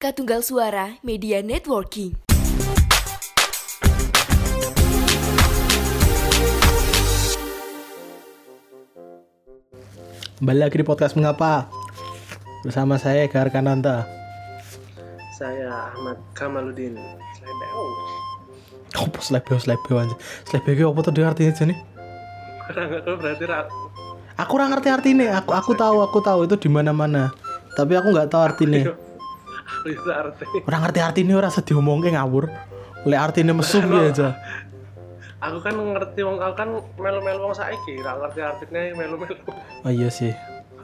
Katunggal Suara Media Networking. Kembali lagi di podcast Mengapa? Bersama saya Gar Kananta Saya Ahmad Kamaludin. Slebeo. Apa slebeo slebeo aja Slebeo itu apa tuh dia artinya aja nih Kurang aku berarti ra Aku ora ngerti artinya Aku aku tahu aku tahu itu di mana mana Tapi aku nggak tahu artinya Aku itu arti. Orang ngerti artinya orang sedih ngomongnya ngawur Oleh artinya mesum ya aja Aku kan ngerti wong aku kan melu-melu wong saiki, ra ngerti artinya melu-melu. Oh iya sih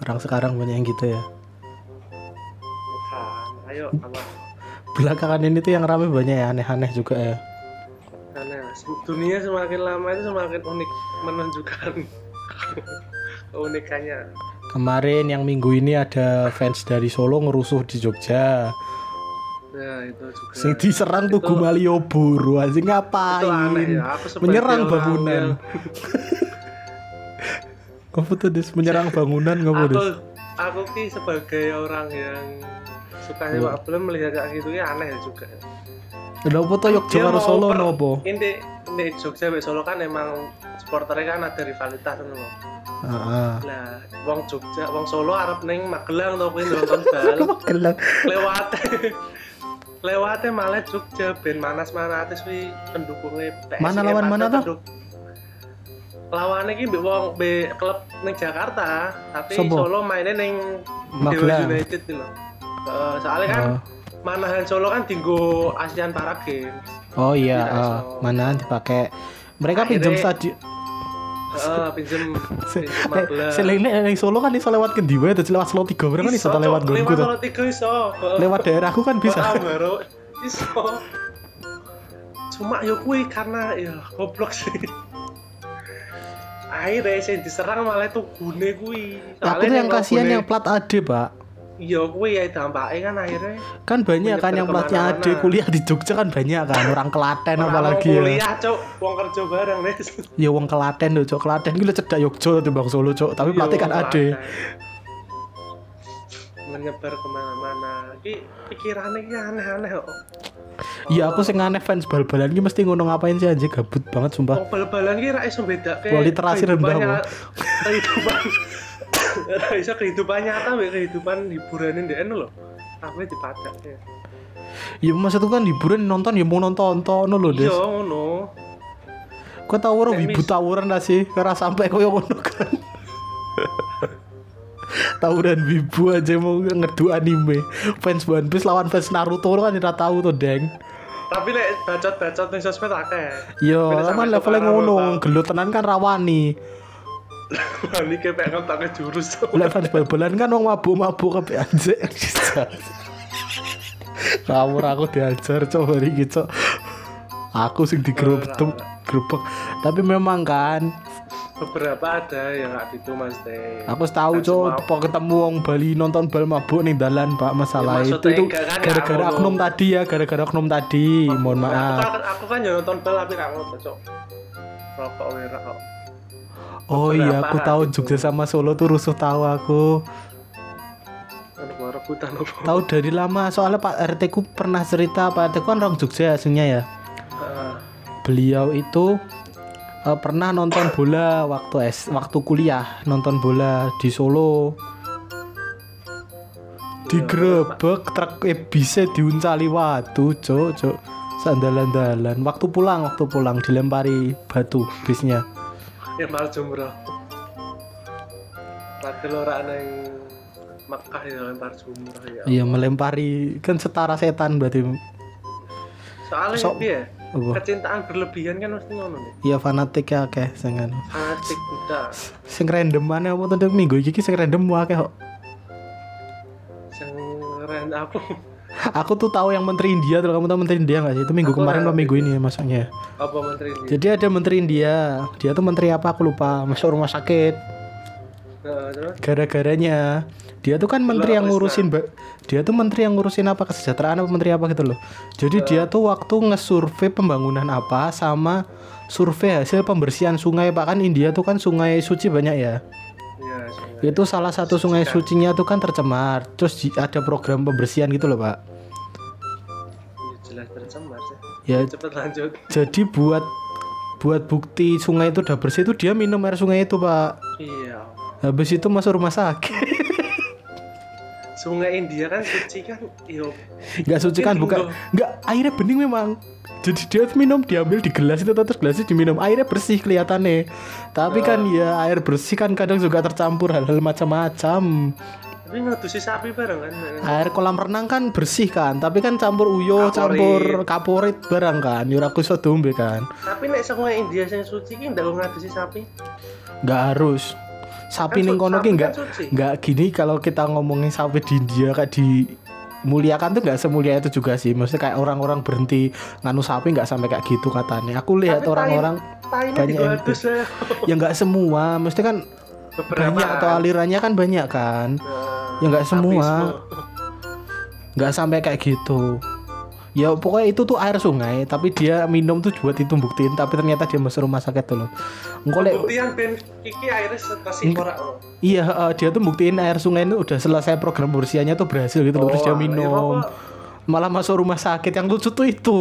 Orang sekarang banyak yang gitu ya Bukan. Ayo apa? Belakangan ini tuh yang rame banyak ya aneh-aneh juga ya sem- dunia semakin lama itu semakin unik menunjukkan keunikannya. Kemarin yang minggu ini ada fans dari Solo ngerusuh di Jogja Nah, itu juga. Sing diserang tuh Malioboro anjing ngapain aneh ya. Aku menyerang bangunan Kamu tuh Dis, menyerang bangunan kamu aku Dis. aku ki sebagai orang yang suka sepak bola melihat kayak gitu ya aneh juga. Apa tuh Yogyakarta Dia karo Solo nopo? Ini ini Jogja sampai Solo kan emang supporternya kan ada rivalitas loh. Heeh. Lah, wong Jogja, wong Solo arep ning Magelang to kuwi nonton bal. Gelang. lewat lewatnya malah Jogja ben manas manatis kuwi pendukungnya PSIS Mana lawan mana tuh? penduk- lawannya ki mbek wong be klub ning Jakarta tapi Sopo? Solo mainnya ning Magelang. Dewa United loh Eh, soalnya kan Oh. manahan Solo kan dinggo ASEAN Para Games Oh iya, Tidak, eh, so. mana dipakai mereka Akhirnya- pinjam stadion Heeh, pinjem pinjem Magelang. Selainnya yang Solo kan iso lewat kendi wae terus lewat Solo 3 berarti kan iso lewat gonku lewat tuh. Solo tiga iso Heeh. Lewat daerahku kan bisa. Baru iso cuma ya kuwi karena ya goblok sih akhirnya sing diserang malah itu gune kuwi Aku tuh yang kasihan yang plat AD, Pak. Iya kuwi ya dampaknya kan akhirnya Kan banyak kan yang platnya AD ke mana-mana. kuliah di Jogja kan banyak kan orang Kelaten Orang apalagi ya. kuliah cok wong kerja bareng nih Ya wong Kelaten lho, Cok. Kelaten lho cedak Yogja timbang Solo, Cok. Tapi Iya, pelatih kan wong AD. Klaten. menyebar ke mana-mana ki pikirannya ki aneh-aneh kok Iya aku sing aneh fans bal-balan ki mesti ngono ngapain sih anjing gabut banget sumpah. Wong bal-balan ki ra iso bedake literasi rendah, kehidupannya- Kehidupan iso kehidupan nyata mbek kehidupan hiburan ndek eno lho. Apa dipajak ya. Ya maksudku kan hiburan nonton ya mau nonton nonton Iya Des. ngono. Kok tau ora Nek wibu mis- tawuran lah sih, karena sampai koyo ngono kan. tawuran wibu aja mau ngedu anime. Fans One Piece lawan fans Naruto kan ora tahu tuh, Deng. Tapi lek bacot-bacot ning sosmed akeh. Yo, Beda kan levelnya ngono, gelut tenan kan rawani. Ini kayak pengen tak jurus. Lek fans bal-balan kan wong mabuk-mabuk kabeh anjir. Kawur aku diajar coba iki cok. Aku sing digerobek gerobek. Tapi memang kan Beberapa ada yang nggak gitu Mas Teh. aku tahu Kan cok po ketemu wong Bali nonton bal mabuk nih dalan Pak masalah Ya, itu itu kan, gara-gara enggak oknum tadi ya gara-gara oknum tadi mohon Aku maaf kan, aku kan nonton bal tapi nggak ngono cok. Rokok wira kok. Oh iya aku tahu gitu. Jogja sama Solo tuh rusuh tahu aku. Tahu dari lama soalnya Pak RT ku pernah cerita Pak RT ku kan orang Jogja aslinya ya. Beliau itu eh, pernah nonton bola waktu es waktu kuliah nonton bola di Solo. Digerebek truk eh, bisa diuncali. Watu cok cok sandalan-dalan. Waktu pulang waktu pulang dilempari batu bisnya ya mal jumroh Padahal orang neng Mekah ya lempar jumroh ya iya melempari kan setara setan berarti. Soalnya So- dia apa? Kecintaan berlebihan kan mesti ngono nih. Iya fanatik ya oke sengan fanatik buta sing random mana apa tuh minggu iki sing random wae kok. Yang keren aku aku tuh tahu yang menteri India tuh. Kamu tahu menteri India nggak sih? Itu minggu Aku kemarin apa minggu ini ya masuknya apa menteri ini Jadi ada menteri India, dia tuh menteri apa? Aku lupa, masuk rumah sakit. Gara-garanya. Dia tuh kan menteri yang ngurusin, dia tuh menteri yang ngurusin apa? Kesejahteraan apa menteri apa gitu loh. Jadi dia tuh waktu ngesurvei pembangunan apa sama survei hasil pembersihan sungai pak. Kan India tuh kan sungai suci banyak ya. Ya sungai. Itu salah satu sungai sucinya tuh kan tercemar. Terus ada program pembersihan gitu loh pak. jelas tercemar sih Ya cepet lanjut jadi buat buat bukti sungai itu udah bersih itu dia minum air sungai itu pak iya habis itu masuk rumah sakit sungai India kan suci kan? Iyo nggak suci kan bukan. nggak airnya bening memang. Jadi dia minum diambil di gelas itu terus gelasnya diminum. Airnya bersih kelihatannya. Tapi kan ya air bersih kan kadang juga tercampur hal-hal macam-macam. Tapi ngadusi sapi bareng kan? Air kolam renang kan bersih kan tapi kan campur uyo Kaporit. campur kaporit barang kan. Yura iso dombe kan. Tapi nek sungai India yang suci ki ndak ngadusi sapi? Nggak harus sapi Kan ning kono ki kan nggak suci. nggak gini kalau kita ngomongin sapi di India kayak di muliakan tuh nggak semulia itu juga sih. Maksudnya kayak orang-orang berhenti nganu sapi nggak sampai kayak gitu katanya. Aku lihat orang-orang banyak yang ya nggak semua. Mesti kan beberapa banyak atau alirannya kan banyak kan. Nah, ya nggak semua. nggak sampai kayak gitu ya pokoknya itu tuh air sungai tapi dia minum tuh buat itu buktiin tapi ternyata dia masuk rumah sakit tuh loh engkau lek- Pembuktian ben iki airnya sekasih ora oh. iya eh, dia tuh buktiin air sungai itu udah selesai program pembersihannya tuh berhasil gitu loh terus dia Oh, iya, minum apa? malah masuk rumah sakit yang lucu tuh itu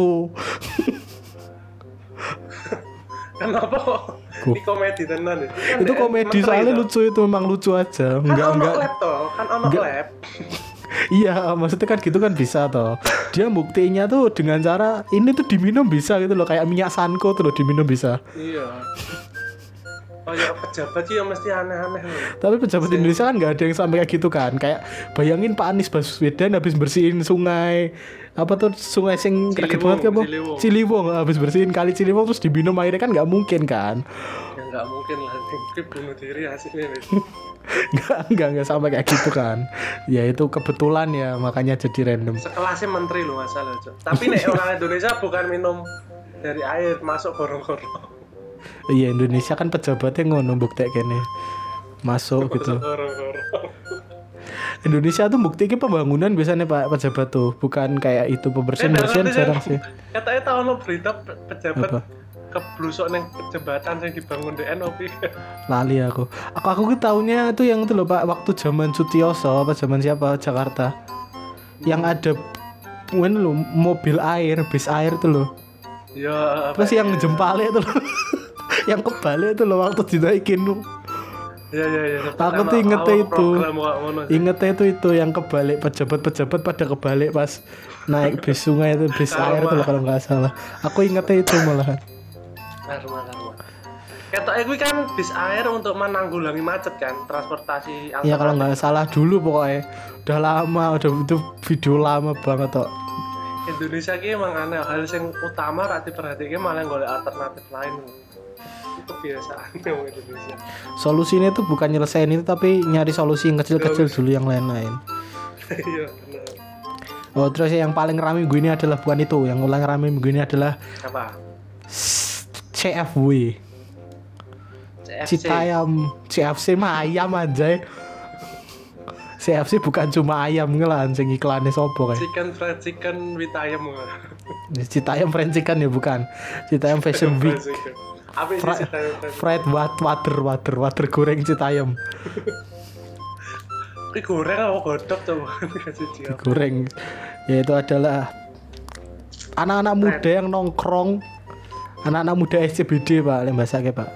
Kenapa? Ini komedi tenan ya. Kan itu komedi soalnya lucu itu memang lucu aja Kan enggak ono enggak lab toh, kan ono lab. Iya, maksudnya kan gitu kan bisa toh. Dia buktinya tuh dengan cara ini tuh diminum bisa gitu loh, kayak minyak sanko tuh loh diminum bisa. Iya. Oh ya pejabat sih ya mesti aneh-aneh. Tapi pejabat Indonesia kan nggak ada yang sampai kayak gitu kan. Kayak bayangin Pak Anies Baswedan habis bersihin sungai apa tuh sungai sing kreget Ciliwung, banget apa? Ciliwung. Ciliwung habis bersihin kali Ciliwung terus diminum airnya kan nggak mungkin kan? Ya nggak mungkin lah, ini bunuh diri hasilnya nih. Nggak nggak nggak sampai kayak gitu kan? Ya itu kebetulan ya makanya jadi random. Sekelasnya menteri loh masalah Cok. Tapi nek orang Indonesia bukan minum dari air masuk gorong-gorong. Iya Indonesia kan pejabatnya ngono bukti kene masuk gitu. Gorong-gorong. Indonesia tuh bukti pembangunan biasanya Pak pejabat tuh, bukan kayak itu pembersihan ngerti jarang sih. Katanya tahu no berita pe- pejabat Apa? Keblusok neng jembatan yang dibangun di NOP. Lali aku. Aku aku tuh taunya tuh yang itu loh Pak waktu zaman Sutioso apa zaman siapa Jakarta. Yang ada mungkin lo mobil air, bis air tuh loh. Ya. Terus yang ya? jempale tuh loh. yang kebalik tuh loh waktu dinaikin tuh. Ya ya ya. Aku tuh ingete itu. Ingetnya itu itu yang kebalik pejabat-pejabat pada kebalik pas naik bis sungai itu bis air itu loh kalau nggak salah. Aku ingetnya itu malahan. Karma karma. Ketoknya gue kan bis air untuk menanggulangi macet kan, transportasi Ya kalau nggak salah dulu pokoknya. Udah lama udah itu video lama banget kok. Indonesia ki emang aneh hal yang utama rati perhatikan malah golek alternatif lain. Itu kebiasaan wong Indonesia. Solusinya tuh bukan nyelesain itu tapi nyari solusi yang kecil-kecil dulu yang lain-lain. iya benar Oh terus yang paling rame minggu ini adalah bukan itu, yang ulang rame minggu ini adalah apa CFW. CFC Citayam, CFC mah ayam aja. CFC bukan cuma ayam ngelan sing iklannya sopo kayak. chicken fried chicken with ayam Citayam fried chicken ya bukan. Citayam Fashion Week. apa Fra- fried Fried wat water water water goreng Citayam. Ini goreng apa godok coba Goreng. Yaitu adalah anak-anak muda yang nongkrong anak-anak muda SCBD Pak, lembasake Pak.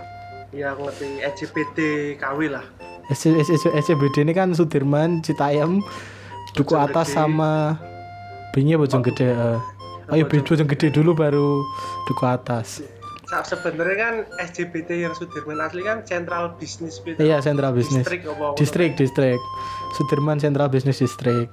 ya aku ngerti LGBT KW lah SC, SC, SCBD ini kan Sudirman, Citayam, Duku Bojong Atas Gede. sama Bingi Bojong Gede. eh. Oh iya Bojong Gede dulu baru Duku Atas. Sa- sebenarnya kan LGBT yang Sudirman asli kan Central Business gitu Iya Central Business. distrik apa Distrik, distrik. Sudirman Central Business District.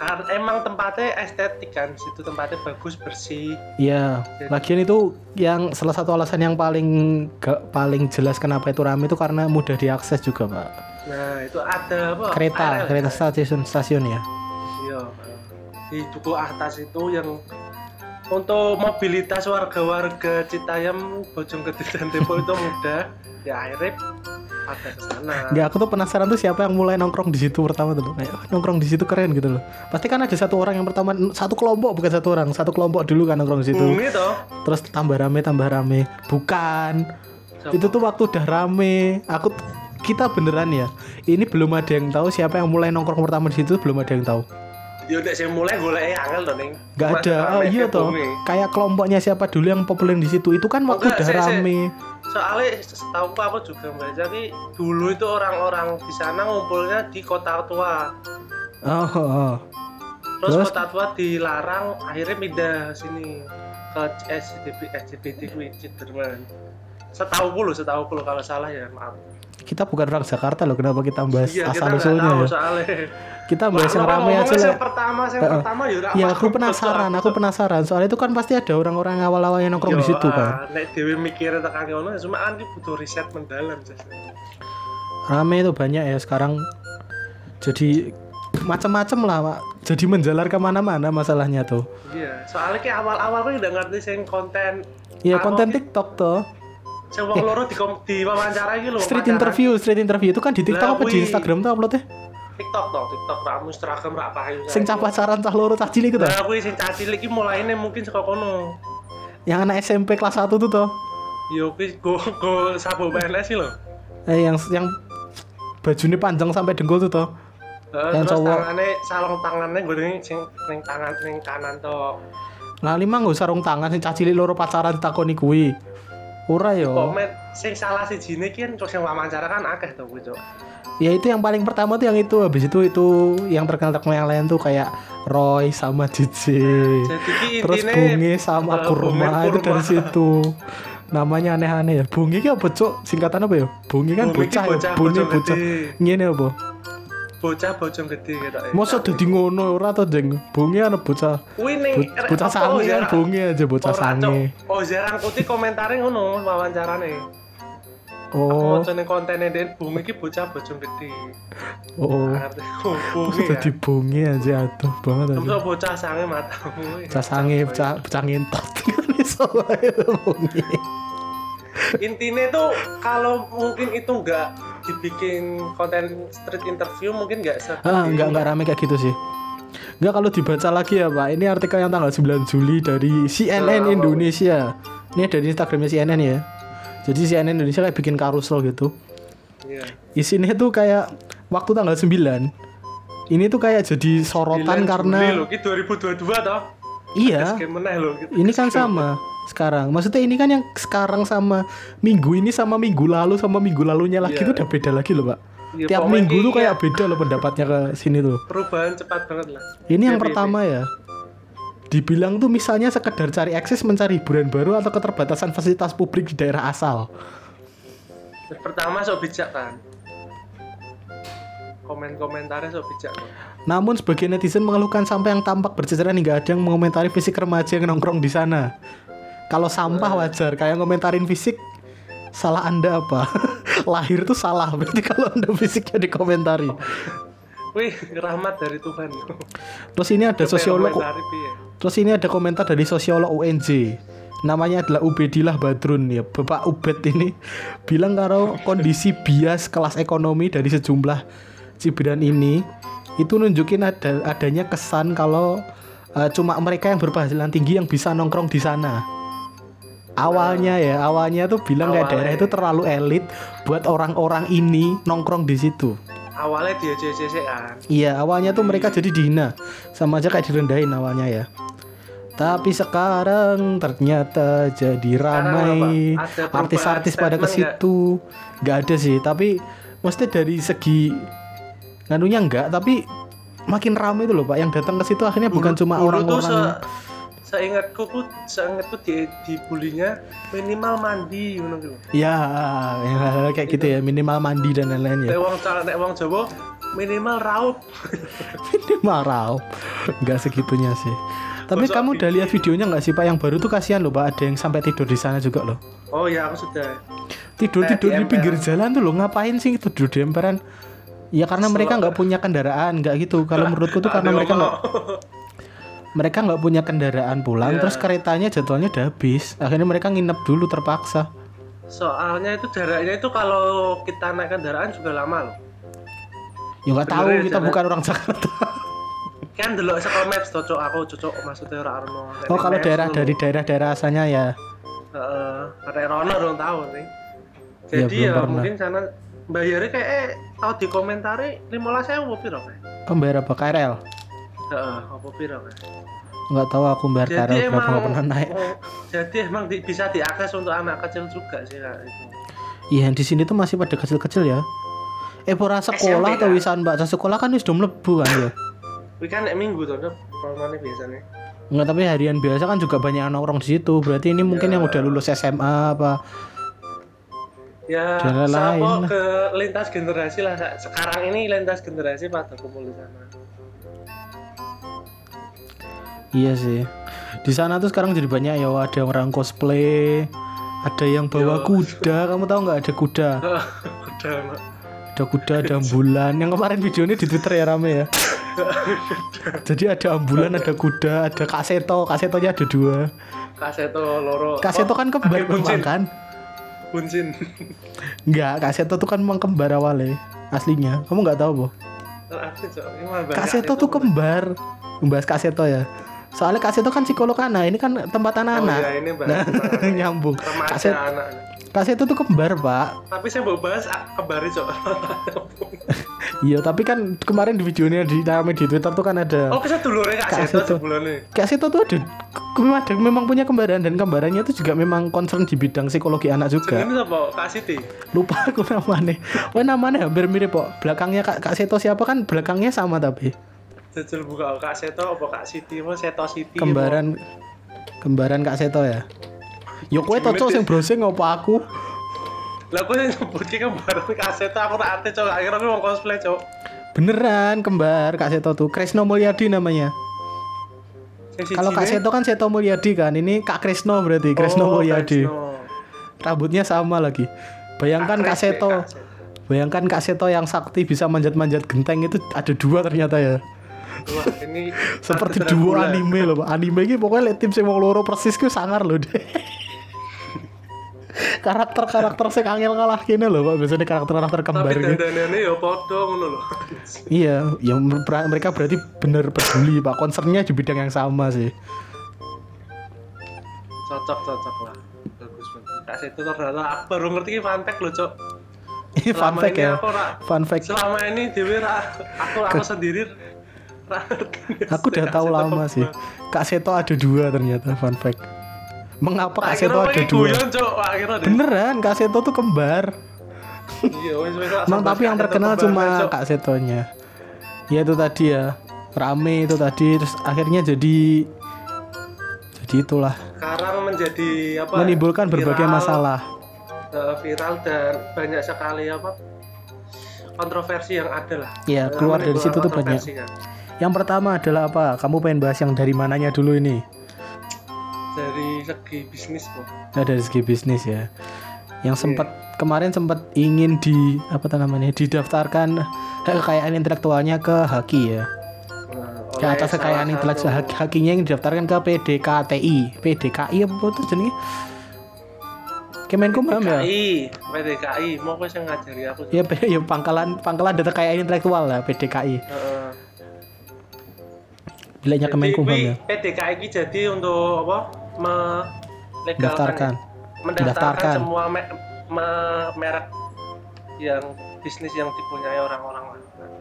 Karena emang tempatnya estetik kan, situ tempatnya bagus bersih. Iya, lagian itu yang salah satu alasan yang paling gak paling jelas kenapa itu ramai itu karena mudah diakses juga, Pak. Nah itu ada apa? Kereta, kereta stasiun stasiun ya. Iya. Di duku atas itu yang untuk mobilitas warga-warga Citayam, Bojonggede dan Depok itu mudah. Ya akhirnya Enggak, aku tuh penasaran tuh siapa yang mulai nongkrong di situ pertama tuh. Kayak "Oh, nongkrong di situ keren gitu loh. Pasti kan ada satu orang yang pertama satu kelompok bukan satu orang, satu kelompok dulu kan nongkrong di situ. Bumi toh. Terus tambah rame, tambah rame. Bukan. Siapa? Itu tuh waktu udah rame. Aku kita beneran ya. Ini belum ada yang tahu siapa yang mulai nongkrong pertama di situ belum ada yang tahu. Yo nek sing mulai golek angel to ning. nggak ada oh iya toh kayak kelompoknya siapa dulu yang populer di situ itu kan waktu Enggak, udah rame Soalnya setahu aku juga baca nih dulu itu orang-orang di sana ngumpulnya di kota tua. oh, oh, oh. Terus, Terus? kota tua dilarang akhirnya pindah sini ke SCTV SCTV kuwi Ciderman. Setahu puluh, setahu puluh kalau salah ya maaf. kita bukan orang Jakarta loh kenapa kita bahas Iya, asal usulnya ya soalnya. Kita bahas yang rame aja lah Yang pertama, yang Heeh. pertama ya udah ya apa, aku penasaran aku penasaran soalnya itu kan pasti ada orang-orang awal-awal yang nongkrong di situ kan Nek dewe mikirnya tekan ngono, cuma kan butuh riset mendalam. Jas. rame itu banyak ya sekarang jadi macam-macam lah pak jadi menjalar ke mana-mana masalahnya tuh Iya, soalnya kayak awal-awal aku udah ngerti sing konten ya Aku konten ki- TikTok tuh sing wong loro di di wawancara iki lho. street wawancara. interview street interview itu kan di TikTok apa di. Instagram tuh uploadnya TikTok toh, TikTok ramu Instagram ra apa ayo. sing cah pacaran cah loro cah cilik itu Nah, aku sing caci iki mulaine mungkin saka kono. yang anak SMP kelas 1 tuh tuh Yo kuwi go go sabo PNS sih lho. eh, yang yang bajunya panjang sampai dengkul tuh tuh Heeh, Yang terus cowok. tangane salong tangannya gue sing ning tangan ning kanan toh. nah lima nggak sarung tangan sing cah cilik loro pacaran ditakoni kuwi ora yo Komen sing salah sijine ki kan terus yang wawancara kan akeh to kuwi, Cuk. Ya itu yang paling pertama tuh yang itu habis itu itu yang terkenal terkenal yang lain tuh kayak Roy sama ki terus Bungi sama eh, Kurma itu dari situ. Namanya aneh-aneh ya. Bungi ki apa singkatan apa ya? Bungi kan Bungi ki bocah ya bocah, Bungi bocah bocah. ngene apa? Bocah bojong gede gitu. masa dadi ngono ora to jeng? Bungi ana bocah Kuwi ning bo- bocah sange kan Bungi aja bocah sange Oh, jarang putih komentare ngono wawancarane. Aku oh ning kontene Den Bungi ki bocah bojong gede. oh? Oh, Bungi. Masa dadi Bungi aja aduh banget aja bocah sange matamu. bocah sange bocah bocah ngentot kan iso wae Bungi Intinya tuh kalau mungkin itu enggak dibikin konten street interview mungkin enggak seperti Ah, enggak enggak rame kayak gitu sih. Enggak kalau dibaca lagi ya, Pak. Ini artikel yang tanggal 9 Juli dari CNN Indonesia. Ini dari Instagramnya CNN ya. Jadi CNN Indonesia kayak bikin karusel gitu. Iya. Isinya tuh kayak waktu tanggal 9 ini tuh kayak jadi sorotan karena Juli lho, ki 2022 toh. iya lho gitu. ini kan sama sekarang maksudnya ini kan yang sekarang sama minggu ini sama minggu lalu sama minggu lalunya lagi Iya. tuh udah beda lagi loh pak Iya, tiap minggu tuh kayak ya, beda loh pendapatnya ke sini tuh perubahan cepat banget lah. Ini yang Iya, pertama ya. Dibilang tuh misalnya sekedar cari akses mencari hiburan baru atau keterbatasan fasilitas publik di daerah asal. Pertama sok bijak kan. Komen-komentarnya sok bijak. Kok. Namun sebagian netizen mengeluhkan sampah yang tampak berceceran hingga ada yang mengomentari fisik remaja yang nongkrong di sana. Kalau sampah wajar, kayak ngomentarin fisik salah Anda apa? Lahir tuh salah berarti kalau Anda fisiknya dikomentari. Wih, rahmat dari Tuhan. Terus ini ada sosiolog? Terus ini ada komentar dari sosiolog UNJ. Namanya adalah Ubedillah Badrun ya. Bapak Ubed ini bilang kalau kondisi bias kelas ekonomi dari sejumlah cibiran ini itu nunjukin ada adanya kesan kalau eh, cuma mereka yang berpenghasilan tinggi yang bisa nongkrong di sana. Awalnya ya, awalnya tuh bilang kayak Awalnya. daerah itu terlalu elit buat orang-orang ini nongkrong di situ. Awalnya dia JCC kan. Iya, awalnya tuh mereka jadi dihina. Sama aja kayak direndahin awalnya ya. Tapi sekarang ternyata jadi ramai. Artis-artis pada ke situ. Nggak ada sih, tapi mesti dari segi nganunya enggak, tapi makin ramai itu loh, Pak. Yang datang ke situ akhirnya bukan Dulu- cuma orang-orang se- seingatku tuh seingatku di dibulinya minimal mandi gitu. ya, ya kayak gitu ya, minimal mandi dan lain-lain ya. Nek wong cara nek wong Jawa minimal raup. minimal raup. Enggak segitunya sih. Tapi Masa kamu udah lihat videonya nggak sih Pak? Yang baru tuh kasihan loh Pak. Ada yang sampai tidur di sana juga loh. Oh ya aku sudah. tidur tidur di pinggir jalan tuh lo ngapain sih tidur di emperan? Ya karena mereka nggak punya kendaraan nggak gitu. Kalau menurutku tuh karena mereka nggak mereka nggak punya kendaraan pulang Iya. terus keretanya jadwalnya udah habis. Akhirnya mereka nginep dulu terpaksa. Soalnya itu jaraknya itu kalau kita naik kendaraan juga lama loh. ya nggak tahu Sebenarnya kita jalan- bukan orang Jakarta Kan dulu sekolah maps cocok aku cocok maksudnya ora Arno. oh kalau daerah dari daerah-daerah asalnya ya Heeh, ada Rono dong tahu nih. Iya, Jadi ya, pernah. mungkin sana bayarnya kayak eh tahu di komentari 15.000 piro kayak. oh bayar apa KRL Heeh, apa piro nggak tahu aku bayar Jadi karena berapa emang nggak pernah naik oh, jadi emang di- bisa diakses untuk anak kecil juga sih Kak itu. iya di sini tuh masih pada kecil-kecil ya eh pura sekolah SMP, atau kan? wisan mbak sekolah kan wis udah mlebu kan ya Wih kan minggu tuh. Normalnya biasanya. Nggak, tapi harian biasa kan juga banyak anak orang di situ. Berarti ini mungkin Ya. yang udah lulus SMA apa. Ya, Jalan lain lah. ke lintas generasi lah. Sekarang ini lintas generasi pada kumpul di sana. Iya sih. Di sana tuh sekarang jadi banyak ya ada orang cosplay, ada yang bawa Yo. kuda. Kamu tahu nggak ada kuda? Mak. Ada kuda, ada ambulan. Yang kemarin videonya di Twitter ya rame ya. Jadi ada ambulan, ada kuda, ada kaseto. Kasetonya ada dua. Kaseto loro. Kaseto Oh, kan kembar memang kan? Buncin. Enggak, kaseto tuh kan memang kembar awalnya aslinya. Kamu nggak tahu, boh? Kaseto tuh kembar. Membahas kaseto ya. Soalnya kaseto kan psikolog anak, ini kan tempat Oh anak-anak. iya, ini Nah, nyambung. remaja Kaset anak. kaseto tuh kembar, Pak. Tapi saya mau bahas ah, kembali, Cok. Iya, tapi kan kemarin di videonya di rame di Twitter tuh kan ada Oh, kita dulurnya Kaseto Kaseto. sebulan nih. Kaseto tuh ada memang ada memang punya kembaran dan kembarannya itu juga memang concern di bidang psikologi anak juga. Ini apa? Kak Siti. Lupa aku namanya. Wah, namanya hampir mirip kok. Belakangnya Kak, Kak Seto siapa kan belakangnya sama tapi Jajal buka Kak Seto apa Kak Siti? Apa Seto Siti? kembaran kembaran Kak Seto ya. Yo kowe sih? sing browsing apa aku? Lah aku yang nyebut ki kembaran Kak Seto aku tak ate cok akhirnya aku mau cosplay cok. Beneran kembar Kak Seto tuh. Kresno Mulyadi namanya. Sing Kalau Kak Seto kan Seto Mulyadi kan. Ini Kak Kresno berarti, Kresno Oh, Mulyadi. Kresno. Rambutnya sama lagi. Bayangkan Kak Seto. Kak Seto. Bayangkan Kak Seto yang sakti bisa manjat-manjat genteng itu ada dua ternyata ya. Wah, ini Seperti Dracula. anime loh, Pak. Anime ini pokoknya tim sing wong loro persis ku sangar loh deh. Karakter-karakter sing angel kalah kene loh, Pak. Biasanya karakter-karakter kembar Tapi dandanannya ya podo ngono loh. Iya, yang mereka berarti bener peduli, Pak. Concernnya di bidang yang sama sih. Cocok cocok lah. Bagus banget. Kak Seto ternyata aku baru ngerti ki fun fact loh cok. Ini fun fact ya. ra- Fun fact. Selama ini Dewi ra, aku aku sendiri ra. Aku udah tahu lama sih. Kak Seto ada dua ternyata fun fact. Mengapa Kak Akhirnya Seto ada dua? Beneran, Kak Seto tuh kembar. Iya, Emang tapi yang terkenal cuma. Kak Setonya. Ya itu tadi ya. Rame itu tadi terus akhirnya jadi jadi itulah sekarang menjadi apa? menimbulkan berbagai viral, masalah. eh, viral dan banyak sekali apa? kontroversi yang ada lah. Ya, keluar dari situ tuh banyak. kan. Yang pertama adalah apa? Kamu pengen bahas yang dari mananya dulu ini? Dari segi bisnis kok. Nah, dari segi bisnis ya. Yang Iya. sempat kemarin sempat ingin di apa namanya? didaftarkan kekayaan intelektualnya ke Haki ya. Nah, Ke atas kekayaan intelektual hak- hakinya yang didaftarkan ke PDKTI. PDKI apa tuh jenenge? Kemenkumham ya? PDKI, PDKI, mau gue yang ngajari aku. Ya, ya pangkalan pangkalan data kekayaan intelektual lah PDKI. Bilangnya Jadi, Kemenkumham ya. PDKI ini jadi untuk apa? Melegalkan ya? mendaftarkan Mendaftarkan. semua me- me- merek yang bisnis yang dipunyai orang-orang.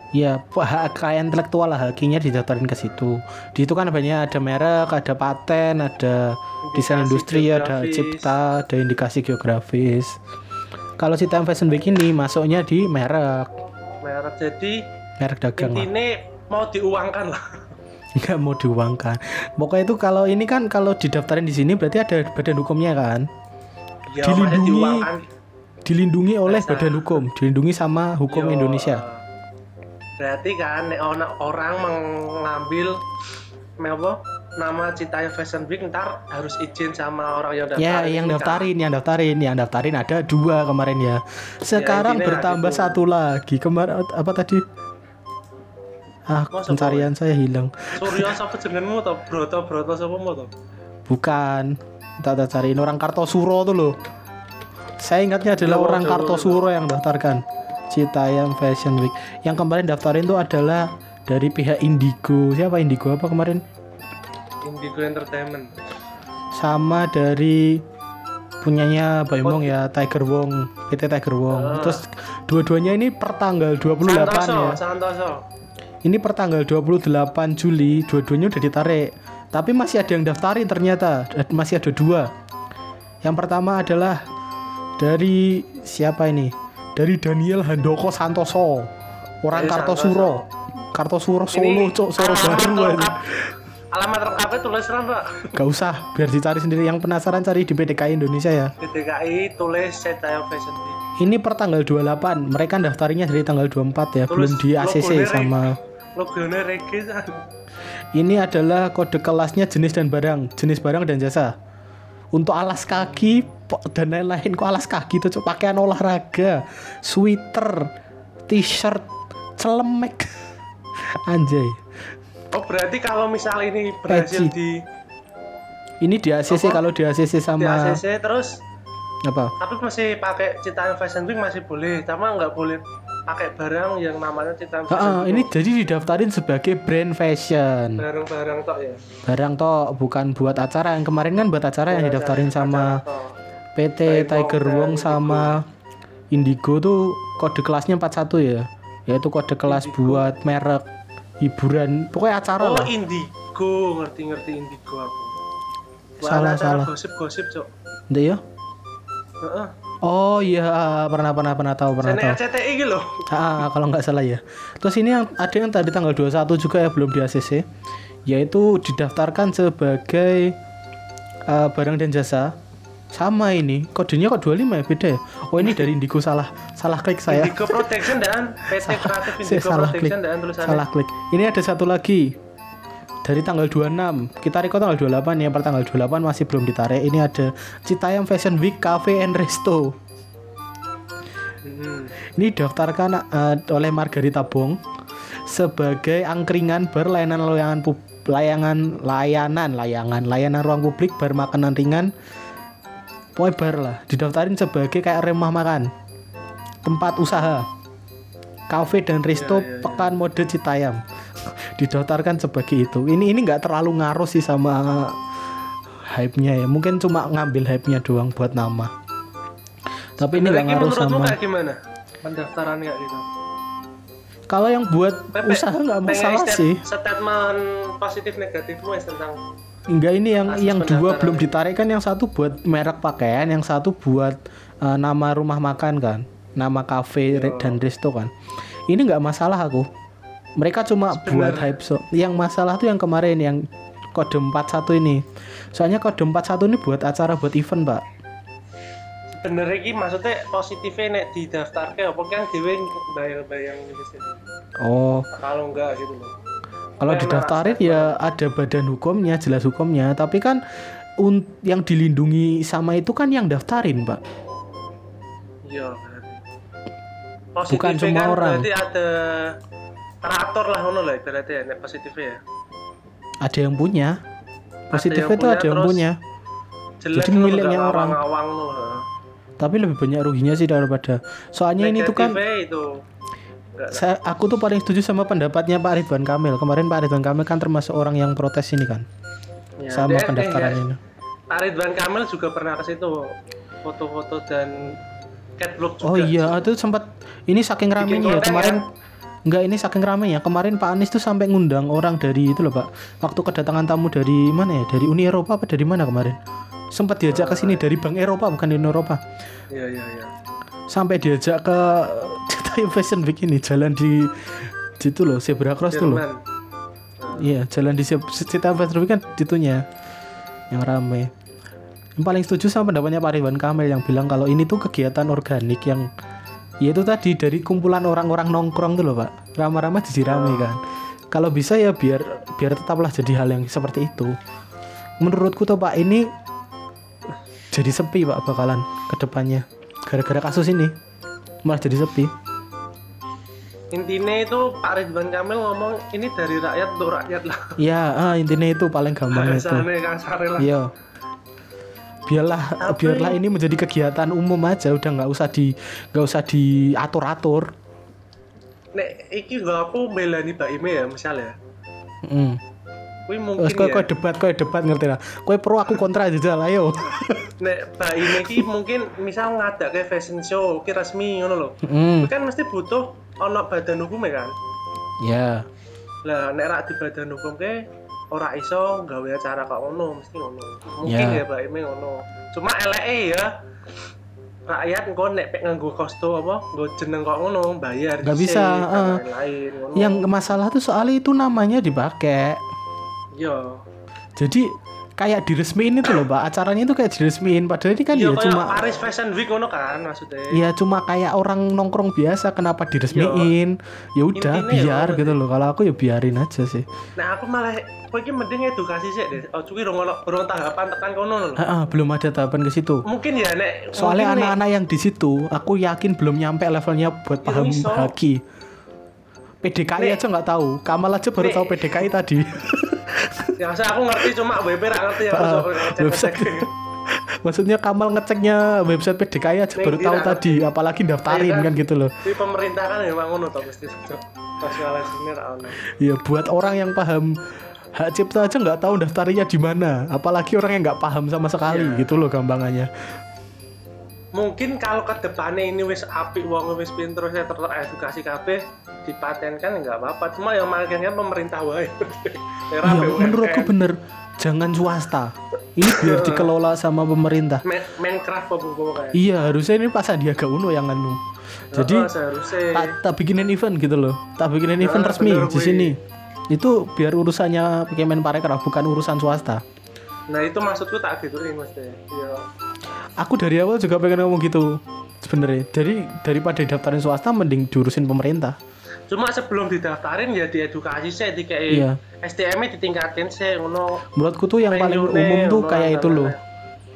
Ya, hak kekayaan intelektual lah hakinya didaftarin ke situ. Di itu kan banyak ada merek, ada paten, ada desain industri, ada geografis. cipta, ada indikasi geografis. Kalau si Time Fashion Week ini masuknya di merek, merek jadi merek dagang lah. intinya mau diuangkan lah. Nggak mau diuangkan. Pokoknya itu kalau ini kan kalau didaftarin di sini berarti ada badan hukumnya kan, Ya, Dilindungi diuangkan. dilindungi oleh Dasar. badan hukum, dilindungi sama hukum Yo, Indonesia. Berarti kan ono orang mengambil me- apa nama Citaya Fashion Week ntar harus izin sama orang yang daftar. Ya, yang daftarin, yang daftarin, yang daftarin ada dua kemarin ya. Sekarang intinya bertambah itu. satu lagi. Kemarin apa tadi? Ah, Masa pencarian saya hilang. Suryo sapa jenengmu to? Broto Broto sapa mu to? Bukan. Tak cariin orang Kartosuro tuh loh. Saya ingatnya adalah Yo, orang coba. Kartosuro yang daftarkan. Citayam Fashion Week. Yang kemarin daftarin tuh adalah dari pihak Indigo. Siapa Indigo apa kemarin? Indigo Entertainment. Sama dari punyanya Baimong ya Tiger Wong PT Tiger Wong Ah. terus dua-duanya ini per tanggal 28 Santoso, ya Santoso. Ini per tanggal 28 Juli dua-duanya udah ditarik. Tapi masih ada yang daftarin ternyata. Masih ada dua. Yang pertama adalah dari siapa ini? Dari Daniel Handoko Santoso. Orang Dari Kartosuro. Kartosuro Solo, cok Solo alamat baru aja. Alamat lengkapnya tulis mbak. Gak usah, biar dicari sendiri. Yang penasaran cari di PDKI Indonesia ya. Di DKI tulis Cetaya Fashion. Ini per tanggal 28. Mereka daftarnya dari tanggal 24 ya, belum Tulis di ACC sama Logonya reggae. Ini adalah kode kelasnya jenis dan barang, jenis barang dan jasa. Untuk alas kaki dan lain-lain kok alas kaki Cuk. pakaian olahraga, sweater, t-shirt, celemek. Anjay. Oh berarti kalau misal ini berhasil Peci. di Ini di ACC kalau di ACC di sama ACC terus apa? tapi masih pakai Citayam Fashion Week masih boleh sama nggak boleh pakai barang yang namanya Ah, ah, Fashion Week ini jadi didaftarin sebagai brand fashion. barang-barang tok ya Barang toh bukan buat acara. Yang kemarin kan buat acara yang didaftarin sama PT Tiger Wong sama Indigo tuh kode kelasnya 41 ya. Yaitu kode kelas buat merek hiburan, pokoknya acara oh lah. Indigo ngerti-ngerti Indigo aku Salah, salah. gosip-gosip cok Nggak ya? Heeh. Oh iya, pernah pernah pernah tahu, pernah Saya tahu. RCTI gitu loh Ah, kalau nggak salah ya. Terus ini yang ada yang tadi tanggal 21 juga ya belum di ACC, yaitu didaftarkan sebagai eh, barang dan jasa. Sama ini, kodenya kok 25 ya beda ya. Oh ini dari Indigo salah, salah klik saya. Indigo Protection dan PT Kreatif Indigo salah klik. Protection dan tulisannya Salah klik. Ini ada satu lagi. Dari tanggal 26. Kita record tanggal 28 ya, per tanggal 28 masih belum ditarik. Ini ada Citayam Fashion Week Cafe and Resto. Hmm. Ini daftarkan eh, oleh Margarita Bong sebagai angkringan bar layanan pub, layanan layanan layanan layanan ruang publik bar makanan ringan pokoknya bar lah didaftarin sebagai kayak rumah makan tempat usaha kafe dan resto Iya, iya, iya. pekan mode Citayam didaftarkan sebagai itu. Ini ini nggak terlalu ngaruh sih sama hype-nya ya. Mungkin cuma ngambil hype-nya doang buat nama. Tapi ini nggak ngaruh sama kayak gimana? Pendaftaran kayak gitu. Kalau yang buat Pepe, usaha nggak masalah stat- sih. statement positif negatifmu ya tentang Enggak ini yang Kasus yang dua belum ditarik kan yang satu buat merek pakaian, yang satu buat eh, nama rumah makan kan, nama kafe re- dan resto kan. Ini nggak masalah aku. Mereka cuma buat hype so. Yang masalah tuh yang kemarin yang kode 41 ini. Soalnya kode 41 ini buat acara buat event, Pak. sebenarnya ini maksudnya positifnya nek didaftarke apa kan dhewe bayang-bayang gitu Oh, kalau enggak gitu loh kalau didaftarin ya ada badan hukumnya, jelas hukumnya, tapi kan un- yang dilindungi sama itu kan yang daftarin, Pak. iya Bukan semua kan orang. berarti ada teratur lah ngono lah berarti ya nek positifnya ya. Ada yang punya. Positif yang itu ada yang punya. Jadi miliknya orang. awang-awang loh tapi lebih banyak ruginya sih daripada soalnya ini tuh kan itu. Saya aku tuh paling setuju sama pendapatnya Pak Ridwan Kamil. Kemarin Pak Ridwan Kamil kan termasuk orang yang protes ini kan. Ya, sama dia- pendaftaran dia- ini. Pak Ridwan Kamil juga pernah ke situ foto-foto dan catwalk juga. oh iya itu sempat ini saking ramenya ya kemarin Enggak ini saking ramenya. Kemarin Pak Anies tuh sampai ngundang orang dari itu loh Pak. Waktu kedatangan tamu dari mana ya? Dari Uni Eropa apa dari mana kemarin? Sempat diajak ke sini dari Bank Eropa bukan Uni Eropa. Iya iya iya. sampai diajak ke Citayam Fashion Week ini jalan di itu loh Zebra Cross tuh loh. Jerman. iya jalan di Citayam Fashion Week kan ditunya yang rame. Yang paling setuju sama pendapatnya Pak Ridwan Kamil yang bilang kalau ini tuh kegiatan organik yang ya itu tadi dari kumpulan orang-orang nongkrong tuh loh Pak. Ramah-ramah jadi rame kan. Kalau bisa ya biar biar tetaplah jadi hal yang seperti itu. Menurutku tuh Pak ini jadi sepi Pak bakalan ke depannya gara-gara kasus ini malah jadi sepi. Intinya itu Pak Ridwan Kamil ngomong ini dari rakyat untuk rakyat lah. ya ah, intinya itu paling gampang itu. Bahasanya kasar lah. iya biarlah Tapi- biarlah ini menjadi kegiatan umum aja udah nggak usah di nggak usah diatur atur Nek iki gak aku belani Mbak Ime ya misalnya. mm. Kuwi mungkin Terus kowe ya. kowe debat kowe debat ngerti lah kowe pro aku kontra aja lah ayo Nek Mbak Ime iki mungkin misal ngadak ke fashion show ki resmi ngono loh. mm. Kan mesti butuh ono badan hukumnya kan. ya lah nek rak di badan hukum ke ora iso gawe acara kok ngono mesti ngono mungkin Ya. ya Pak Ime ngono cuma eleke ya rakyat engko nek pek nganggo kosto apa nggo jeneng kok ngono bayar Nggak bisa, dan eh. lain-lain ngono Yang masalah tuh soalnya itu namanya dipakai. iya Jadi kayak diresmiin itu loh, Pak. Acaranya itu kayak diresmiin padahal ini kan iya ya cuma Paris Fashion Week ngono kan maksudnya ya cuma kayak orang nongkrong biasa kenapa diresmiin? Ya udah ya biar gitu loh. Kalau aku ya biarin aja sih. nah aku malah kowe iki mending edukasi sih deh oh cuy rong ono rong tanggapan tekan kono lho Ah, belum ada tahapan ke situ. mungkin ya nek Soalnya anak-anak yang di situ, aku yakin belum nyampe levelnya buat paham iso. haki. PDKI Nek- aja nggak tahu. Kamal aja baru Nek- tahu PDKI tadi. ya saya aku ngerti cuma WP ra ngerti ya ngecek website. Maksudnya Kamal ngeceknya website PDKI aja Nek baru tahu tadi, apalagi daftarin Iya kan? kan gitu loh. di pemerintah kan emang ngono to mesti sosialisasinya ra ono Ya buat orang yang paham hak cipta aja nggak tahu daftarnya di mana, apalagi orang yang nggak paham sama sekali Iya. gitu loh gampangannya. Mungkin kalau ke depannya ini wis apik wong wis pinter saya teredukasi kabeh dipatenkan ya nggak apa-apa cuma yang makin kan pemerintah wae Iya, menurutku bener jangan swasta. Ini biar dikelola sama pemerintah. Minecraft apa kayak Iya harusnya ini Pak Sandiaga Uno yang anu. Jadi seharusnya tak, tak bikinin event gitu loh. Tak bikinin event Ah, resmi di sini. Itu biar urusannya Kemenparekraf bukan urusan swasta. nah itu maksudku tak gituin mesti iya Aku dari awal juga pengen ngomong gitu sebenarnya. Jadi daripada daftarin swasta mending diurusin pemerintah. cuma sebelum didaftarin ya diedukasi sih di kayak Iya. Nya ditingkatin sih ngono Menurutku tuh yang paling umum tuh kayak itu loh.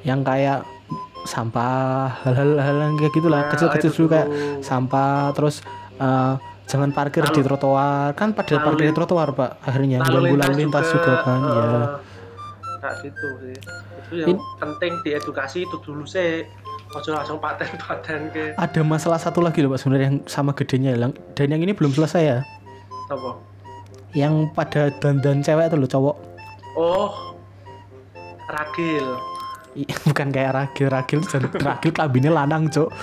Yang kayak sampah hal-hal kayak gitulah Nah, kecil-kecil dulu kayak sampah terus eh, jangan parkir di Lalu- trotoar kan pada lalu parkir di trotoar pak akhirnya lalu lintas juga, kan heeh. ya Kayak gitu sih. Itu yang In- penting diedukasi itu dulu sih. Ojo langsung paten-paten ke. Ada masalah satu lagi loh pak sebenarnya yang sama gedenya. Yang dan yang ini belum selesai ya. Apa? Yang pada dandan cewek tuh loh cowok. Oh ragil. Bukan kayak ragil. Ragil ragil kabinnya lanang cok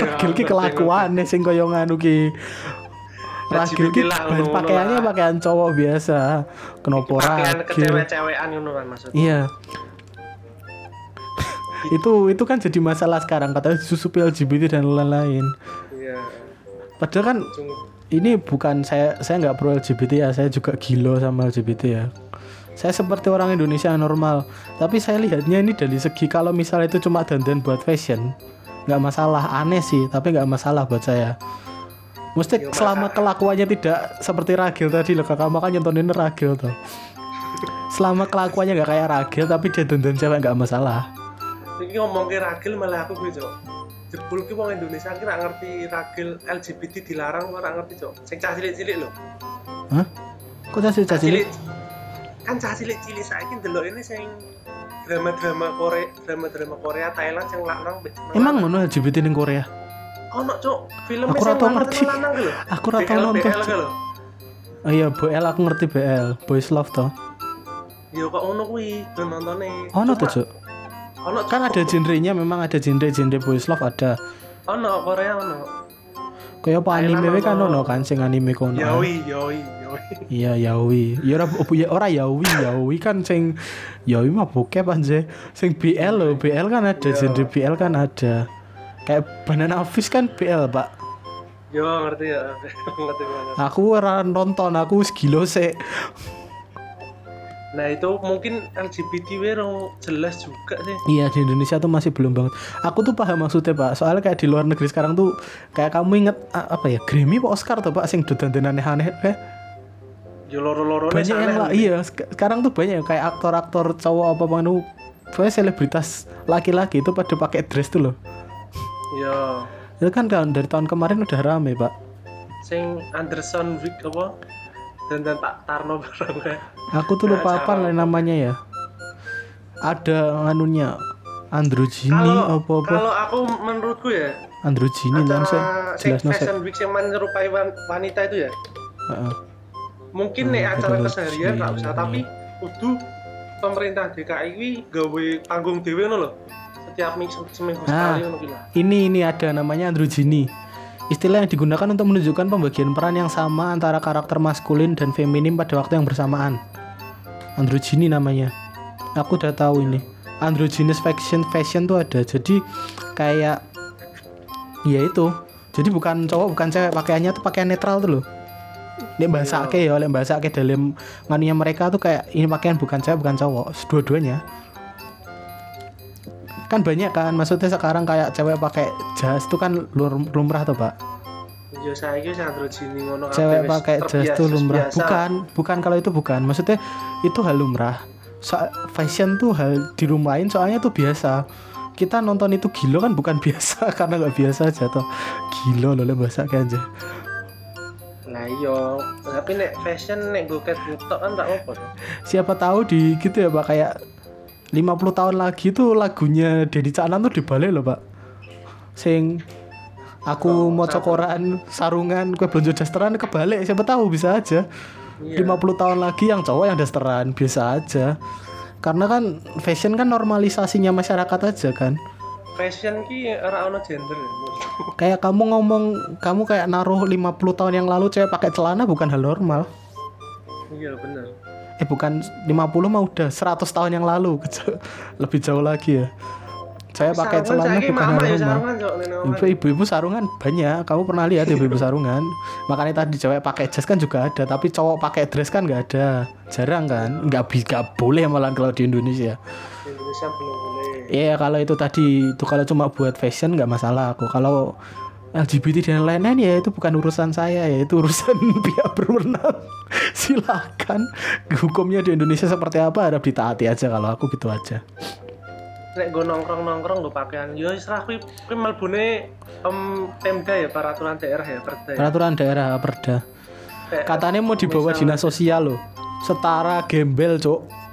ragil ki kelakuan sing koyo nganu ki ragil ki bahan ngono-ngono pakaiannya pakaian cowok biasa kenapa pakaian kecewe-cewean ngono kan maksudnya. Iya. Itu itu kan jadi masalah sekarang katanya disusupi LGBT dan lain-lain. Iya. Padahal kan ini bukan saya saya nggak pro LGBT ya saya juga gilo sama LGBT ya. Saya seperti orang Indonesia normal tapi saya lihatnya ini dari segi kalau misalnya itu cuma dandan buat fashion nggak masalah aneh sih tapi nggak masalah buat saya Mesti Ya, selama kelakuannya tidak seperti ragil tadi loh kakak makanya nyontonin ragil tuh selama kelakuannya nggak kayak ragil tapi dia dandan cewek nggak masalah. Ini ngomong ke ragil malah aku gue cok. Jebul ki wong Indonesia ki ra ngerti ragil LGBT dilarang ora ngerti cok. Sing cah cilik-cilik lho. Hah? kok Cah caci cilik? Kan cah cilik-cilik saiki ndelok ini sing drama-drama Korea drama-drama Korea Thailand sing lanang emang ngono LGBT ning Korea ono cok filmnya Aku lanang ngerti. aku BL nonton BL lho? Oh iya BL aku ngerti BL Boys Love toh. Ya kok ono kuwi? Nontone ono tuh Cuk? ono kan ada genrenya memang ada genre-genre boys love ada. Ono Korea ono. Kayak apa anime kan ono. kan sing anime kono yaoi yaoi yaoi. Iya yaoi. Ya ora ya ora yaoi yaoi kan sing yaoi mah bokep aja sing BL loh BL kan ada Iya. genre BL kan ada kayak banana fish kan BL pak. Yo ngerti ya. Ngerti banget. Aku ora nonton aku gila sih Nah itu mungkin LGBT wero jelas juga sih. Iya di Indonesia tuh masih belum banget. Aku tuh paham maksudnya pak. Soalnya kayak di luar negeri sekarang tuh kayak kamu inget apa ya Grammy apa Oscar tuh pak sing dodan aneh-aneh Yo loro-loro banyak yang lah iya sek- sekarang tuh banyak kayak aktor-aktor cowok apa manu pokoknya selebritas laki-laki itu pada pakai dress tuh loh Yo itu kan tahun- dari tahun kemarin udah rame pak. Sing Anderson Wick apa? Dan dan Pak Tarno bareng aku tuh lupa apa namanya ya. Ada anunya androgini apa apa. kalau aku menurutku ya saya acara sing jelas nasi Fashion Week yang menyerupai wan- wanita itu ya. Mungkin nih Hmm, acara betul keseharian nggak usah tapi kudu pemerintah DKI ini gawe panggung dewe ngono loh. Minggu seminggu Ah. sekali lah. ini ini ada namanya androgini istilah yang digunakan untuk menunjukkan pembagian peran yang sama antara karakter maskulin dan feminim pada waktu yang bersamaan. Androgyny namanya. Aku udah tahu ini. Androgynous fashion fashion tuh ada. Jadi kayak ya itu. Jadi bukan cowok bukan cewek pakaiannya tuh pakaian netral tuh loh. Nek bahasa ake ya, oleh bahasa ake dalam nganunya mereka tuh kayak ini pakaian bukan cewek bukan cowok, dua-duanya. Kan banyak kan, maksudnya sekarang kayak cewek pakai jas tuh kan lum- lumrah tuh pak. Ya ngono kabeh, Cewek pakai jas tuh lumrah. biasa. Bukan, bukan kalau itu bukan. Maksudnya itu hal lumrah. So, fashion tuh hal di rumah lain soalnya tuh biasa. Kita nonton itu gilo kan bukan biasa karena nggak biasa aja tuh. Gilo loh bahasa kayak aja. Lah iya, tapi nek fashion nek gue ngetok kan tak apa siapa tahu di gitu ya pak kayak 50 tahun lagi tuh lagunya Dedi Caknan tuh dibalik loh pak. Sing aku Oh, mau cokoran sarungan kue belanja dasteran kebalik. Siapa tahu bisa aja. Iya. 50 tahun lagi yang cowok yang dasteran biasa aja. Karena kan fashion kan normalisasinya masyarakat aja kan. Fashion ki ora ono gender ya. kayak kamu ngomong kamu kayak naruh 50 tahun yang lalu cewek pakai celana bukan hal normal. Iya bener. Eh bukan 50 mah udah 100 tahun yang lalu lebih jauh lagi ya. Saya pakai Sarungan celana bukan ya sarungan. Ibu- ibu-ibu sarungan banyak. Kamu pernah lihat ibu-ibu sarungan? Makanya tadi cewek pakai jas kan juga ada tapi cowok pakai dress kan nggak ada. Jarang kan? Nggak bisa boleh malah kalau di Indonesia. Indonesia belum boleh. Iya kalau itu tadi itu kalau cuma buat fashion nggak masalah aku. Kalau LGBT dan lain-lain ya itu bukan urusan saya ya itu urusan pihak berwenang. Silakan. Hukumnya di Indonesia seperti apa harap ditaati aja kalau aku gitu aja. Nek gue nongkrong-nongkrong gue pakaian, yo serah kuwi kuwi mlebune em Pemda ya peraturan daerah ya perda. ya. peraturan daerah perda. Katanya mau dibawa misal- dinas sosial loh. Setara gembel cok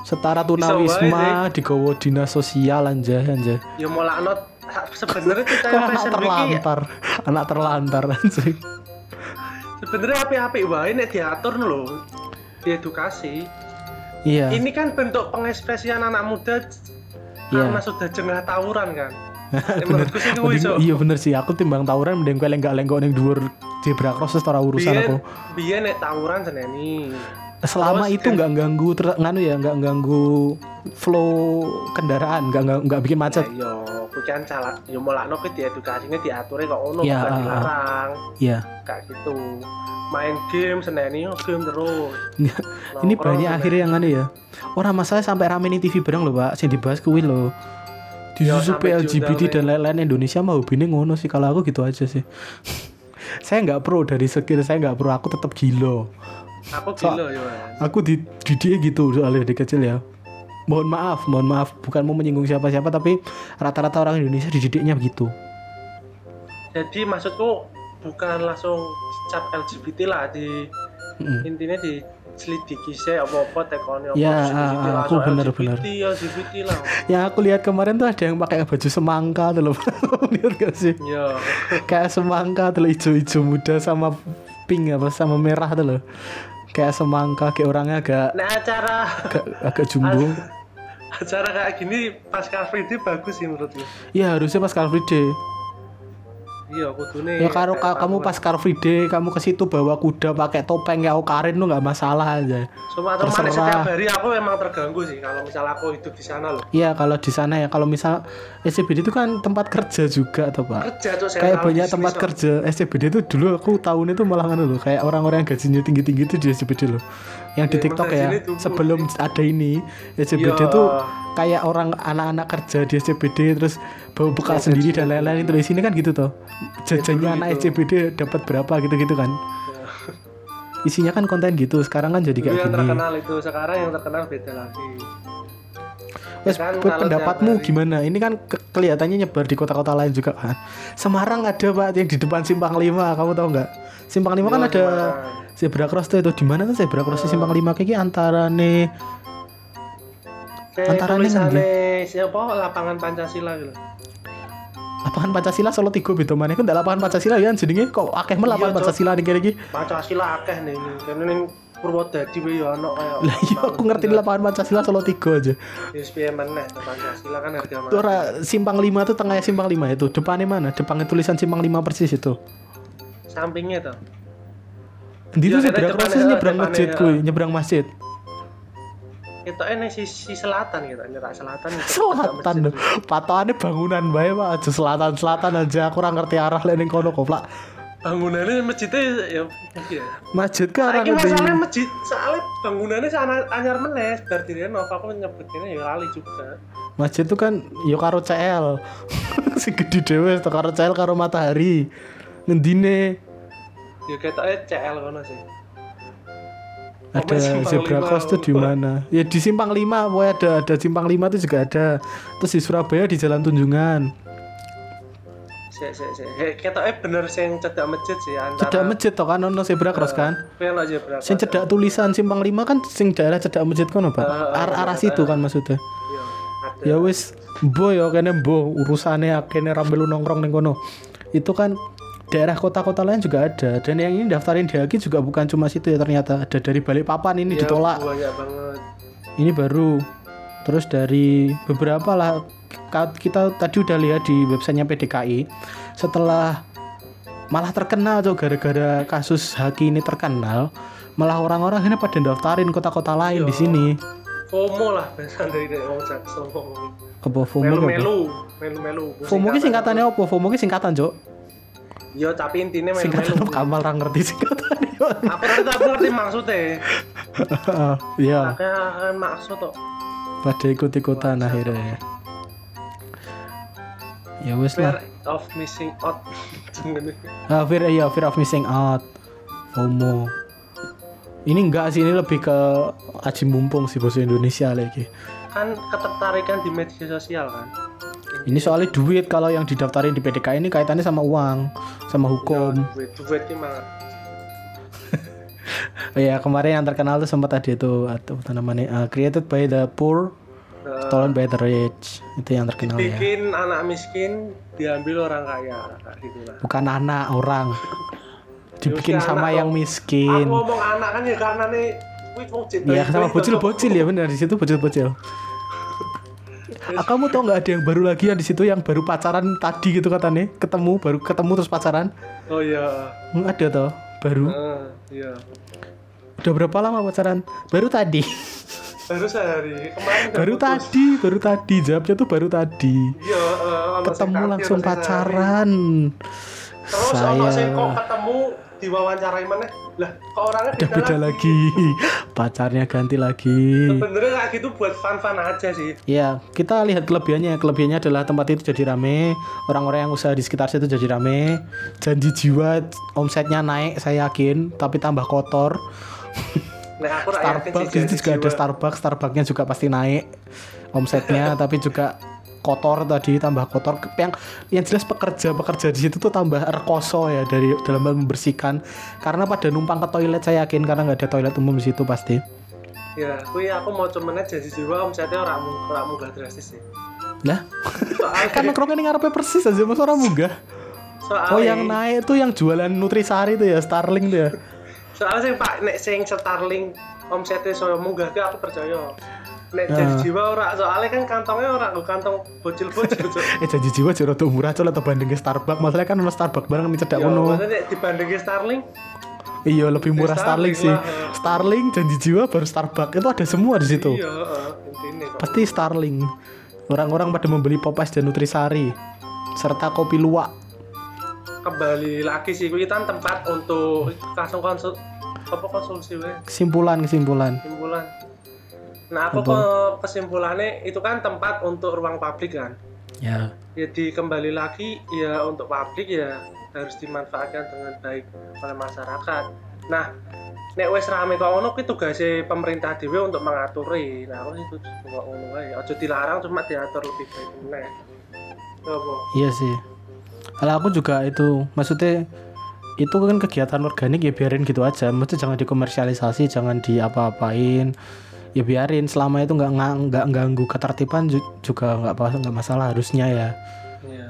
setara tunawisma digawa dinas sosial anja anja Ya mau laknat sebenarnya kita fashion iki terlantar? Anak terlantar anjing. Sebenarnya api-api wae nek diatur lho diedukasi iya. Ini kan bentuk pengekspresian anak muda Iya. karena sudah jengah tawuran kan? Ya, bener menurutku sih kuwi Cok. iya bener sih. Aku timbang tawuran mending gue lenggak-lenggok ning dhuwur zebra cross ora urusan aku. biyen biyen nek tawuran seneni selama Terus itu nggak ganggu ter nganu ya nggak ganggu flow kendaraan nggak nggak nggak bikin macet. Nah, yo kuwi kan salah. Yo mulakno kuwi diedukasinya diature kok ono Iya, bukan ah, ah. dilarang. Iya. kayak gitu. Main game seneni yo game terus. Ini Nongkrong banyak seneni. akhirnya yang nganu ya. Orang masalah sampai rame nih TV bareng loh pak sing dibahas kuwi loh Ya, disusupi sampai LGBT dan lain-lain Indonesia mah hobinya ngono sih. Kalau aku gitu aja sih. Saya nggak pro dari skill saya nggak pro. Aku tetap gilo aku So- gila yo Mas. aku di didik gitu soalnya dari kecil ya mohon maaf mohon maaf. Bukan mau menyinggung siapa-siapa tapi rata-rata orang Indonesia dididiknya begitu. Jadi maksudku bukan langsung cap LGBT lah di Mm. intinya di selidiki sih apa-apa tekoni apa Ya, ah, aku bener, LGBT, lah. Yang aku lihat kemarin tuh ada yang pakai baju semangka tuh loh. Lihat gak sih? Ya. Kayak semangka tuh loh, hijau-hijau muda sama pink apa sama merah tuh loh. Kayak semangka kayak orangnya agak nah acara. agak, agak jumbo acara kayak gini pas Car Free Day bagus sih menurutku. Ya harusnya pas Car Free Day iya kudune ya karo ka- kamu pas Car Free Day kamu ke situ bawa kuda pakai topeng kayak Karin tuh nggak masalah aja. Cuma teman setiap hari aku emang terganggu sih kalau misal aku hidup di sana loh. Iya kalau di sana ya kalau misal SCBD itu kan tempat kerja juga tuh pak. Kerja tuh saya kayak banyak tempat kok. kerja SCBD itu dulu aku tahun itu malah loh kayak orang-orang yang gajinya tinggi-tinggi itu di SCBD loh. Yang di Ya, TikTok emang ya sebelum ada ini SCBD Iya. Kayak orang anak-anak kerja di SCBD terus bawa bekal Ya, sendiri gajinya dan lain-lain itu di sini kan gitu tuh jajannya dulu anak gitu. SCBD dapat berapa gitu-gitu kan isinya kan konten gitu sekarang kan jadi Dulu kayak yang gini terkenal itu sekarang yang terkenal beda lagi Wes, kan pendapatmu hari- gimana? Ini kan ke- kelihatannya nyebar di kota-kota lain juga kan. Semarang ada pak yang di depan Simpang 5, kamu tahu nggak? Simpang 5 kan Iya, ada Semarang. zebra cross tuh itu di mana tuh zebra cross Simpang 5 kayak gini antara nih Antaranya tulisannya siapa lapangan Pancasila gitu lapangan Pancasila Solo Tigo beda mana? Ndak lapangan Pancasila ya jenenge kok akeh mah Iya, lapangan. Pancasila nih kira Pancasila akeh nih ini karena ning Purwodadi wae ya ono Lah iya aku ngerti lapangan Pancasila Solo Tigo aja. Piye meneh Pancasila kan harga mati. ora Simpang 5 tuh tengahnya Simpang 5 itu. Depannya mana? Depannya tulisan Simpang 5 persis itu. sampingnya tuh Di itu Ya, zebra kayaknya crossing depannya, nyebrang masjid kuy, nyebrang masjid. Itu enak sisi selatan gitu nyerak selatan gitu. Selatan lho. Patokannya bangunan bae Pak, aja selatan-selatan aja. Aku ora ngerti arah lek ning kono goblok. bangunannya masjidnya ya iya Masjid ke arah Saiki masalahnya masjid soalnya bangunannya sana anyar meneh berarti dia Nova aku nyebutnya ya lali juga Masjid itu kan yo karo CL. Sing gede dhewe to karo CL karo matahari. Ngendine ya ketoknya CL kono sih ada zebra Lima, cross tuh di mana? Ya di Simpang 5, pokoknya ada ada Simpang 5 itu juga ada. Terus di Surabaya di Jalan Tunjungan. sik sik Hei, ketoknya bener sing cedak masjid sih antara Cedak masjid to kan ono zebra cross kan? Ono zebra Sing cross. cedak tulisan Simpang 5 kan sing daerah cedak masjid kono, Pak. Ah, Ar arah ah, situ kan maksudnya. Iya. Ya wis, mbo ya kene mbo urusane akene ra melu nongkrong ning kono. Itu kan daerah kota-kota lain juga ada. Dan yang ini daftarin di Haki juga bukan cuma situ ya ternyata. Ada dari Balikpapan ini Iya, ditolak. banyak banget. Ini baru. Terus dari beberapa lah. Kita tadi udah lihat di websitenya PDKI setelah malah terkenal tuh gara-gara kasus Haki ini terkenal malah orang-orang ini pada daftarin kota-kota lain di Iya. sini. FOMO lah bahasa dari wong Jaksel apa FOMO apa? melu-melu. Melu-melu FOMO ki singkatannya apa? FOMO singkatan, Cok. Yo tapi intinya Singkatan melu-melu Kamal ra ngerti singkatannya. aku ngerti aku ngerti maksudnya Iya, makanya kan maksud tuh pada ikut-ikutan akhirnya. Ya wes lah. fear of missing out. Ah, fear iya, fear of missing out. FOMO. Ini enggak sih, ini lebih ke aji mumpung sih bahasa Indonesia lagi. kan ketertarikan di media sosial kan Ini soalnya duit kalau yang didaftarin di PDK ini kaitannya sama uang, sama hukum. duit duit ini mah Iya kemarin yang terkenal tuh sempat tadi itu atau namanya uh, created by the poor, eh, stolen by the rich itu yang terkenal ya. bikin anak miskin diambil orang kaya gitu lah Bukan anak orang, dibikin Ya, sama yang dong. miskin. aku ngomong anak kan ya karena nih Iya sama bocil-bocil ya benar di situ bocil-bocil. Ah, kamu tau nggak ada yang baru lagi yang di situ yang baru pacaran tadi gitu katanya? Ketemu baru ketemu terus pacaran? Oh iya. Hmm, ada toh baru. Eh, iya. Udah berapa lama pacaran? Baru tadi. Baru sehari. Kemarin baru putus. tadi baru tadi. Jawabnya tuh baru tadi. Iya sing ketemu langsung pacaran. Terus ono sing kok saya ketemu diwawancarai mana lah kok orangnya udah beda lagi? pacarnya ganti lagi. Sebenarnya kayak gitu buat fun-fun aja sih. Ya, kita lihat kelebihannya. Kelebihannya adalah tempat itu jadi rame, orang-orang yang usaha di sekitar situ jadi rame, janji jiwa omsetnya naik, saya yakin, tapi tambah kotor. nah aku Starbucks situ juga ada. Starbucks, Starbucksnya juga pasti naik omsetnya, tapi juga kotor tadi tambah kotor. Yang yang jelas pekerja pekerja di situ tuh tambah rekoso ya dari dalam hal membersihkan. Karena pada numpang ke toilet saya yakin karena nggak ada toilet umum di situ pasti. Ya kui aku mau cuman janji jiwa omsetnya orang orang munggah drastis sih. Lah? Soalnya kan nongkrongnya ini ngarepe persis aja mas orang munggah soalnya Oh yang naik tuh yang jualan Nutrisari tuh ya Starling tuh ya. soalnya sing pak nek sing Starling omsetnya soal munggah tuh aku percaya nek Ya. janji jiwa ora soalnya kan kantongnya ora nggo kantong bocil-bocil. Eh janji jiwa jero tuh murah col atau bandingnya Starbucks. Masalahnya kan ono Starbucks bareng cedak ya ngono. maksudnya Starling Iya lebih murah Starling, sih. lah. Starling janji jiwa baru Starbucks itu ada semua di situ. iya Pasti Starling. Orang-orang pada membeli Popeyes dan Nutrisari serta kopi luwak. kembali lagi sih kuwi kan tempat untuk langsung konsul apa konsulsi weh Kesimpulan kesimpulan. kesimpulan nah aku Apa? ke kesimpulannya itu kan tempat untuk ruang publik kan Ya. jadi kembali lagi ya untuk publik ya harus dimanfaatkan dengan baik oleh masyarakat nah nek wes rame kok ngono kuwi tugasnya pemerintah dhewe untuk mengaturi nah aku itu cuma ngono wae aja dilarang cuma diatur lebih baik meneh Ya Iya sih. Kalau aku juga itu maksudnya itu kan kegiatan organik ya biarin gitu aja. Maksudnya jangan dikomersialisasi, jangan diapa-apain. Ya biarin selama itu nggak nggak ganggu ketertiban ju- juga nggak apa nggak masalah harusnya ya. ya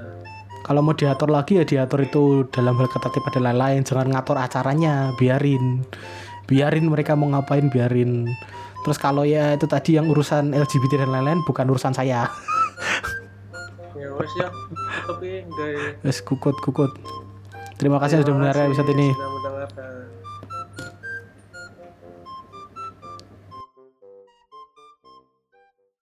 Kalau mau diatur lagi ya diatur itu dalam hal ketertiban dan lain-lain. Jangan ngatur acaranya, biarin. Biarin mereka mau ngapain, biarin. Terus kalau ya itu tadi yang urusan LGBT dan lain-lain bukan urusan saya. ya wes ya tapi enggak Wes kukut kukut. Terima kasih sudah mendengarkan episode ini.